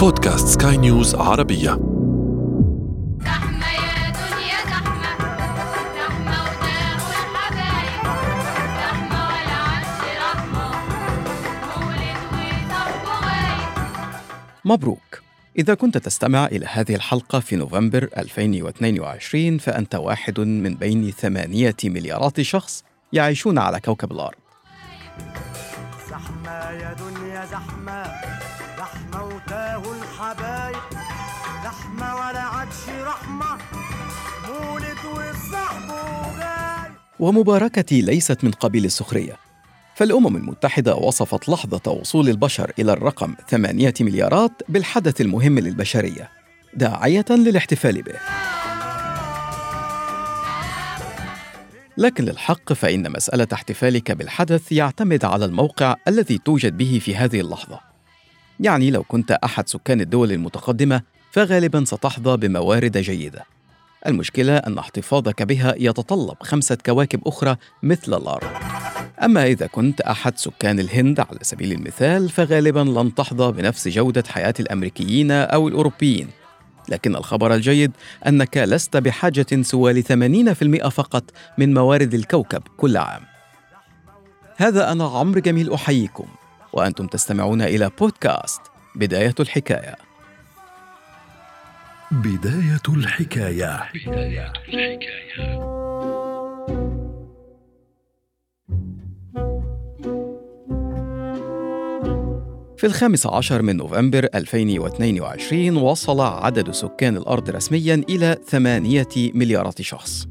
بودكاست سكاي نيوز عربية. زحمة يا دنيا زحمة زحمة زحمة رحمة مولد وصف غايب مبروك. إذا كنت تستمع إلى هذه الحلقة في نوفمبر 2022 فأنت واحد من بين ثمانية مليارات شخص يعيشون على كوكب الأرض. زحمة يا دنيا زحمة. ومباركتي ليست من قبيل السخرية فالأمم المتحدة وصفت لحظة وصول البشر إلى الرقم ثمانية مليارات بالحدث المهم للبشرية داعية للاحتفال به لكن للحق فإن مسألة احتفالك بالحدث يعتمد على الموقع الذي توجد به في هذه اللحظة. يعني لو كنت أحد سكان الدول المتقدمة فغالبا ستحظى بموارد جيدة. المشكلة أن احتفاظك بها يتطلب خمسة كواكب أخرى مثل الأرض. أما إذا كنت أحد سكان الهند على سبيل المثال فغالبا لن تحظى بنفس جودة حياة الأمريكيين أو الأوروبيين لكن الخبر الجيد أنك لست بحاجة سوى ل 80% فقط من موارد الكوكب كل عام. هذا أنا عمرو جميل أحييكم وأنتم تستمعون إلى بودكاست بداية الحكاية. بداية الحكاية في الخامس عشر من نوفمبر 2022 وصل عدد سكان الأرض رسميا إلى ثمانية مليارات شخص.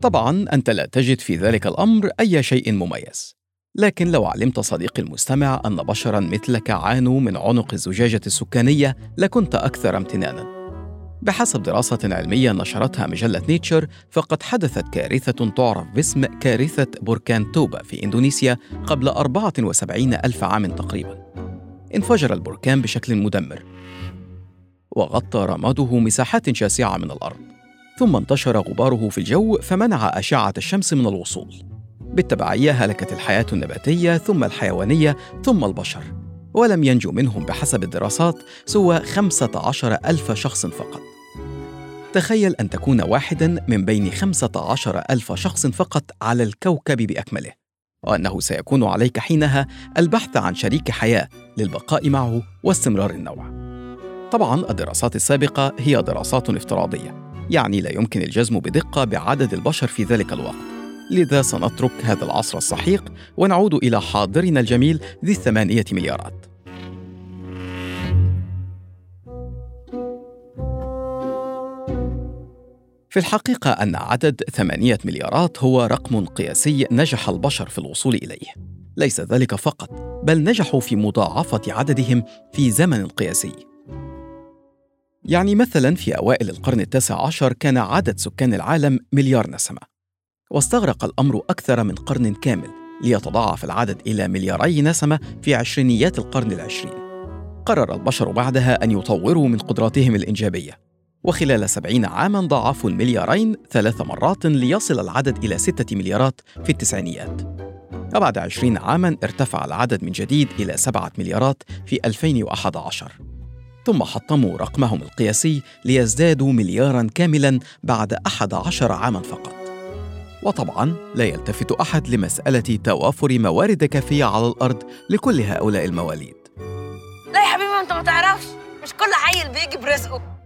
طبعا أنت لا تجد في ذلك الأمر أي شيء مميز. لكن لو علمت صديقي المستمع أن بشرا مثلك عانوا من عنق الزجاجة السكانية لكنت أكثر امتنانا. بحسب دراسة علمية نشرتها مجلة نيتشر فقد حدثت كارثة تعرف باسم كارثة بركان توبا في إندونيسيا قبل 74 ألف عام تقريبا. انفجر البركان بشكل مدمر. وغطى رماده مساحات شاسعة من الأرض. ثم انتشر غباره في الجو فمنع أشعة الشمس من الوصول. بالتبعية هلكت الحياة النباتية ثم الحيوانية ثم البشر. ولم ينجو منهم بحسب الدراسات سوى 15 ألف شخص فقط. تخيل أن تكون واحدا من بين 15 ألف شخص فقط على الكوكب بأكمله وأنه سيكون عليك حينها البحث عن شريك حياة للبقاء معه واستمرار النوع. طبعا الدراسات السابقة هي دراسات افتراضية يعني لا يمكن الجزم بدقة بعدد البشر في ذلك الوقت. لذا سنترك هذا العصر السحيق ونعود إلى حاضرنا الجميل ذي الثمانية مليارات. في الحقيقة أن عدد ثمانية مليارات هو رقم قياسي نجح البشر في الوصول إليه. ليس ذلك فقط بل نجحوا في مضاعفة عددهم في زمن قياسي. يعني مثلا في أوائل القرن التاسع عشر كان عدد سكان العالم مليار نسمة. واستغرق الأمر أكثر من قرن كامل ليتضاعف العدد إلى ملياري نسمة في عشرينيات القرن العشرين. قرر البشر بعدها أن يطوروا من قدراتهم الإنجابية. وخلال سبعين عاما ضاعفوا المليارين ثلاث مرات ليصل العدد إلى ستة مليارات في التسعينيات. وبعد عشرين عاما ارتفع العدد من جديد إلى سبعة مليارات في 2011 ثم حطموا رقمهم القياسي ليزدادوا مليارا كاملا بعد أحد عشر عاما فقط. وطبعا لا يلتفت أحد لمسألة توافر موارد كافية على الأرض لكل هؤلاء المواليد. لا يا حبيبي أنت ما تعرفش. مش كل عيل بيجي برزقه.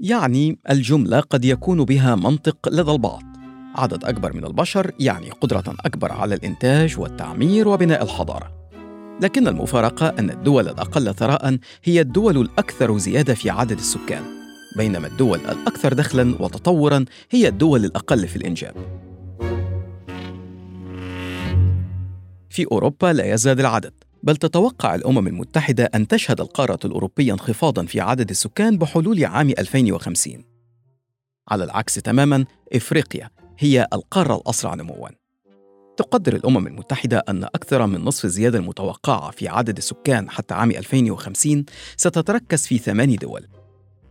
يعني الجملة قد يكون بها منطق لدى البعض. عدد أكبر من البشر يعني قدرة أكبر على الإنتاج والتعمير وبناء الحضارة. لكن المفارقة أن الدول الأقل ثراء هي الدول الأكثر زيادة في عدد السكان بينما الدول الأكثر دخلا وتطورا هي الدول الأقل في الإنجاب. في أوروبا لا يزداد العدد. بل تتوقع الأمم المتحدة أن تشهد القارة الأوروبية انخفاضا في عدد السكان بحلول عام 2050 على العكس تماما إفريقيا هي القارة الأسرع نمواً. تقدر الأمم المتحدة أن أكثر من نصف الزيادة المتوقعة في عدد السكان حتى عام 2050 ستتركز في ثمان دول.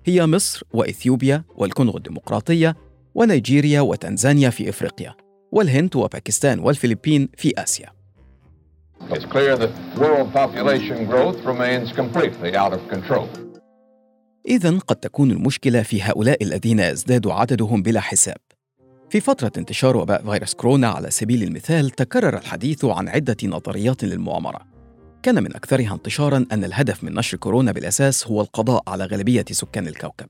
هي مصر وإثيوبيا والكونغو الديمقراطية ونيجيريا وتنزانيا في إفريقيا والهند وباكستان والفلبين في آسيا. It's clear that world population growth remains completely out of control. إذا قد تكون المشكلة في هؤلاء الذين يزداد عددهم بلا حساب. في فترة انتشار وباء فيروس كورونا على سبيل المثال تكرر الحديث عن عدة نظريات للمؤامرة. كان من أكثرها انتشارا أن الهدف من نشر كورونا بالأساس هو القضاء على غالبية سكان الكوكب.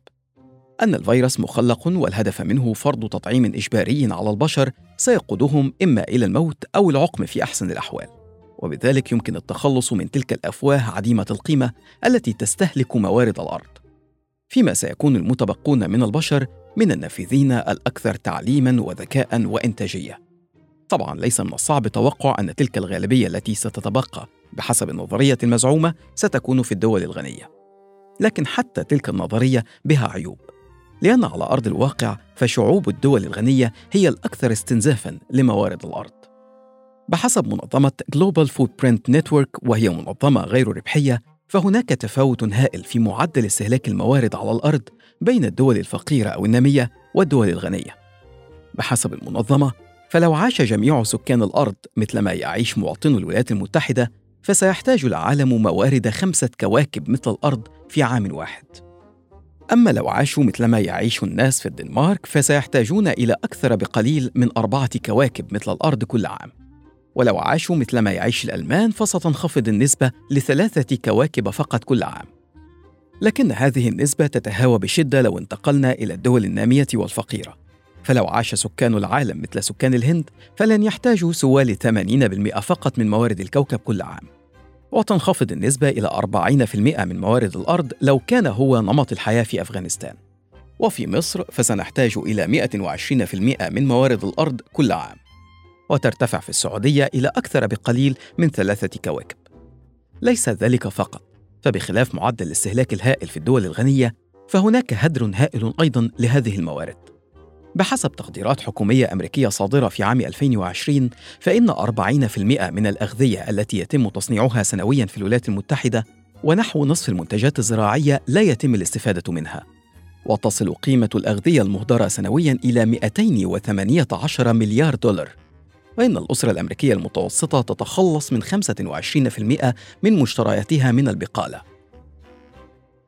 أن الفيروس مخلق والهدف منه فرض تطعيم إجباري على البشر سيقودهم إما إلى الموت أو العقم في أحسن الأحوال. وبذلك يمكن التخلص من تلك الأفواه عديمة القيمة التي تستهلك موارد الأرض. فيما سيكون المتبقون من البشر من النافذين الأكثر تعليما وذكاء وإنتاجية. طبعا ليس من الصعب توقع أن تلك الغالبية التي ستتبقى بحسب النظرية المزعومة ستكون في الدول الغنية. لكن حتى تلك النظرية بها عيوب. لأن على أرض الواقع فشعوب الدول الغنية هي الأكثر استنزافا لموارد الأرض. بحسب منظمة Global Footprint Network وهي منظمة غير ربحية فهناك تفاوت هائل في معدل استهلاك الموارد على الأرض بين الدول الفقيرة أو النامية والدول الغنية. بحسب المنظمة فلو عاش جميع سكان الأرض مثل ما يعيش مواطنو الولايات المتحدة فسيحتاج العالم موارد خمسة كواكب مثل الأرض في عام واحد. أما لو عاشوا مثل ما يعيش الناس في الدنمارك فسيحتاجون إلى أكثر بقليل من أربعة كواكب مثل الأرض كل عام. ولو عاشوا مثل ما يعيش الألمان فستنخفض النسبة لثلاثة كواكب فقط كل عام. لكن هذه النسبة تتهاوى بشدة لو انتقلنا إلى الدول النامية والفقيرة. فلو عاش سكان العالم مثل سكان الهند فلن يحتاجوا سوى 80% فقط من موارد الكوكب كل عام. وتنخفض النسبة إلى 40% من موارد الأرض لو كان هو نمط الحياة في أفغانستان. وفي مصر فسنحتاج إلى 120% من موارد الأرض كل عام. وترتفع في السعودية إلى أكثر بقليل من ثلاثة كواكب. ليس ذلك فقط، فبخلاف معدل الاستهلاك الهائل في الدول الغنية، فهناك هدر هائل أيضا لهذه الموارد. بحسب تقديرات حكومية أمريكية صادرة في عام 2020 فإن 40% من الأغذية التي يتم تصنيعها سنويا في الولايات المتحدة ونحو نصف المنتجات الزراعية لا يتم الاستفادة منها وتصل قيمة الأغذية المهدرة سنويا إلى 218 مليار دولار وإن الأسرة الأمريكية المتوسطة تتخلص من 25% من مشترياتها من البقالة.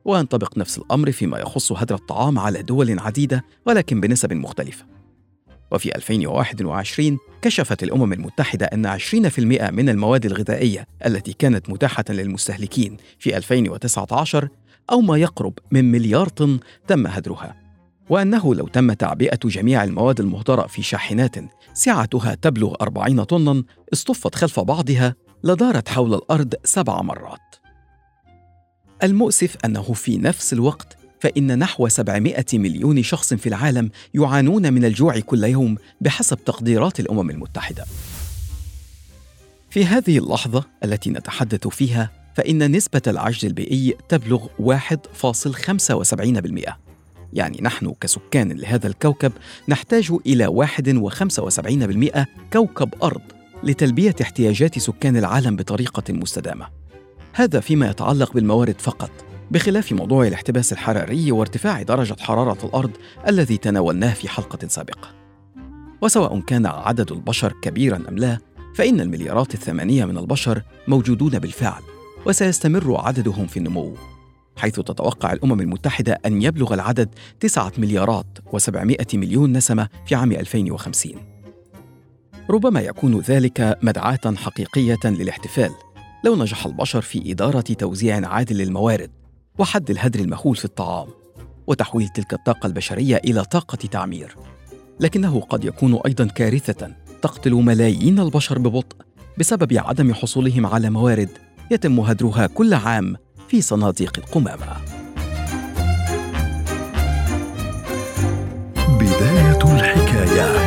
وينطبق نفس الأمر فيما يخص هدر الطعام على دول عديدة ولكن بنسب مختلفة. وفي 2021 كشفت الأمم المتحدة أن 20% من المواد الغذائية التي كانت متاحة للمستهلكين في 2019 أو ما يقرب من مليار طن تم هدرها. وأنه لو تم تعبئة جميع المواد المهدرة في شاحنات سعتها تبلغ 40 طنا اصطفت خلف بعضها لدارت حول الأرض سبع مرات المؤسف أنه في نفس الوقت فإن نحو 700 مليون شخص في العالم يعانون من الجوع كل يوم بحسب تقديرات الأمم المتحدة. في هذه اللحظة التي نتحدث فيها فإن نسبة العجز البيئي تبلغ 1.75% يعني نحن كسكان لهذا الكوكب نحتاج إلى 1.75% كوكب أرض لتلبية احتياجات سكان العالم بطريقة مستدامة. هذا فيما يتعلق بالموارد فقط، بخلاف موضوع الاحتباس الحراري وارتفاع درجة حرارة الأرض الذي تناولناه في حلقة سابقة. وسواء كان عدد البشر كبيرا أم لا، فإن المليارات الثمانية من البشر موجودون بالفعل، وسيستمر عددهم في النمو حيث تتوقع الأمم المتحدة أن يبلغ العدد تسعة مليارات وسبعمائة مليون نسمة في عام 2050 ربما يكون ذلك مدعاة حقيقية للاحتفال لو نجح البشر في إدارة توزيع عادل للموارد وحد الهدر المهول في الطعام وتحويل تلك الطاقة البشرية إلى طاقة تعمير. لكنه قد يكون أيضا كارثة تقتل ملايين البشر ببطء بسبب عدم حصولهم على موارد يتم هدرها كل عام في صناديق القمامة. بداية الحكاية.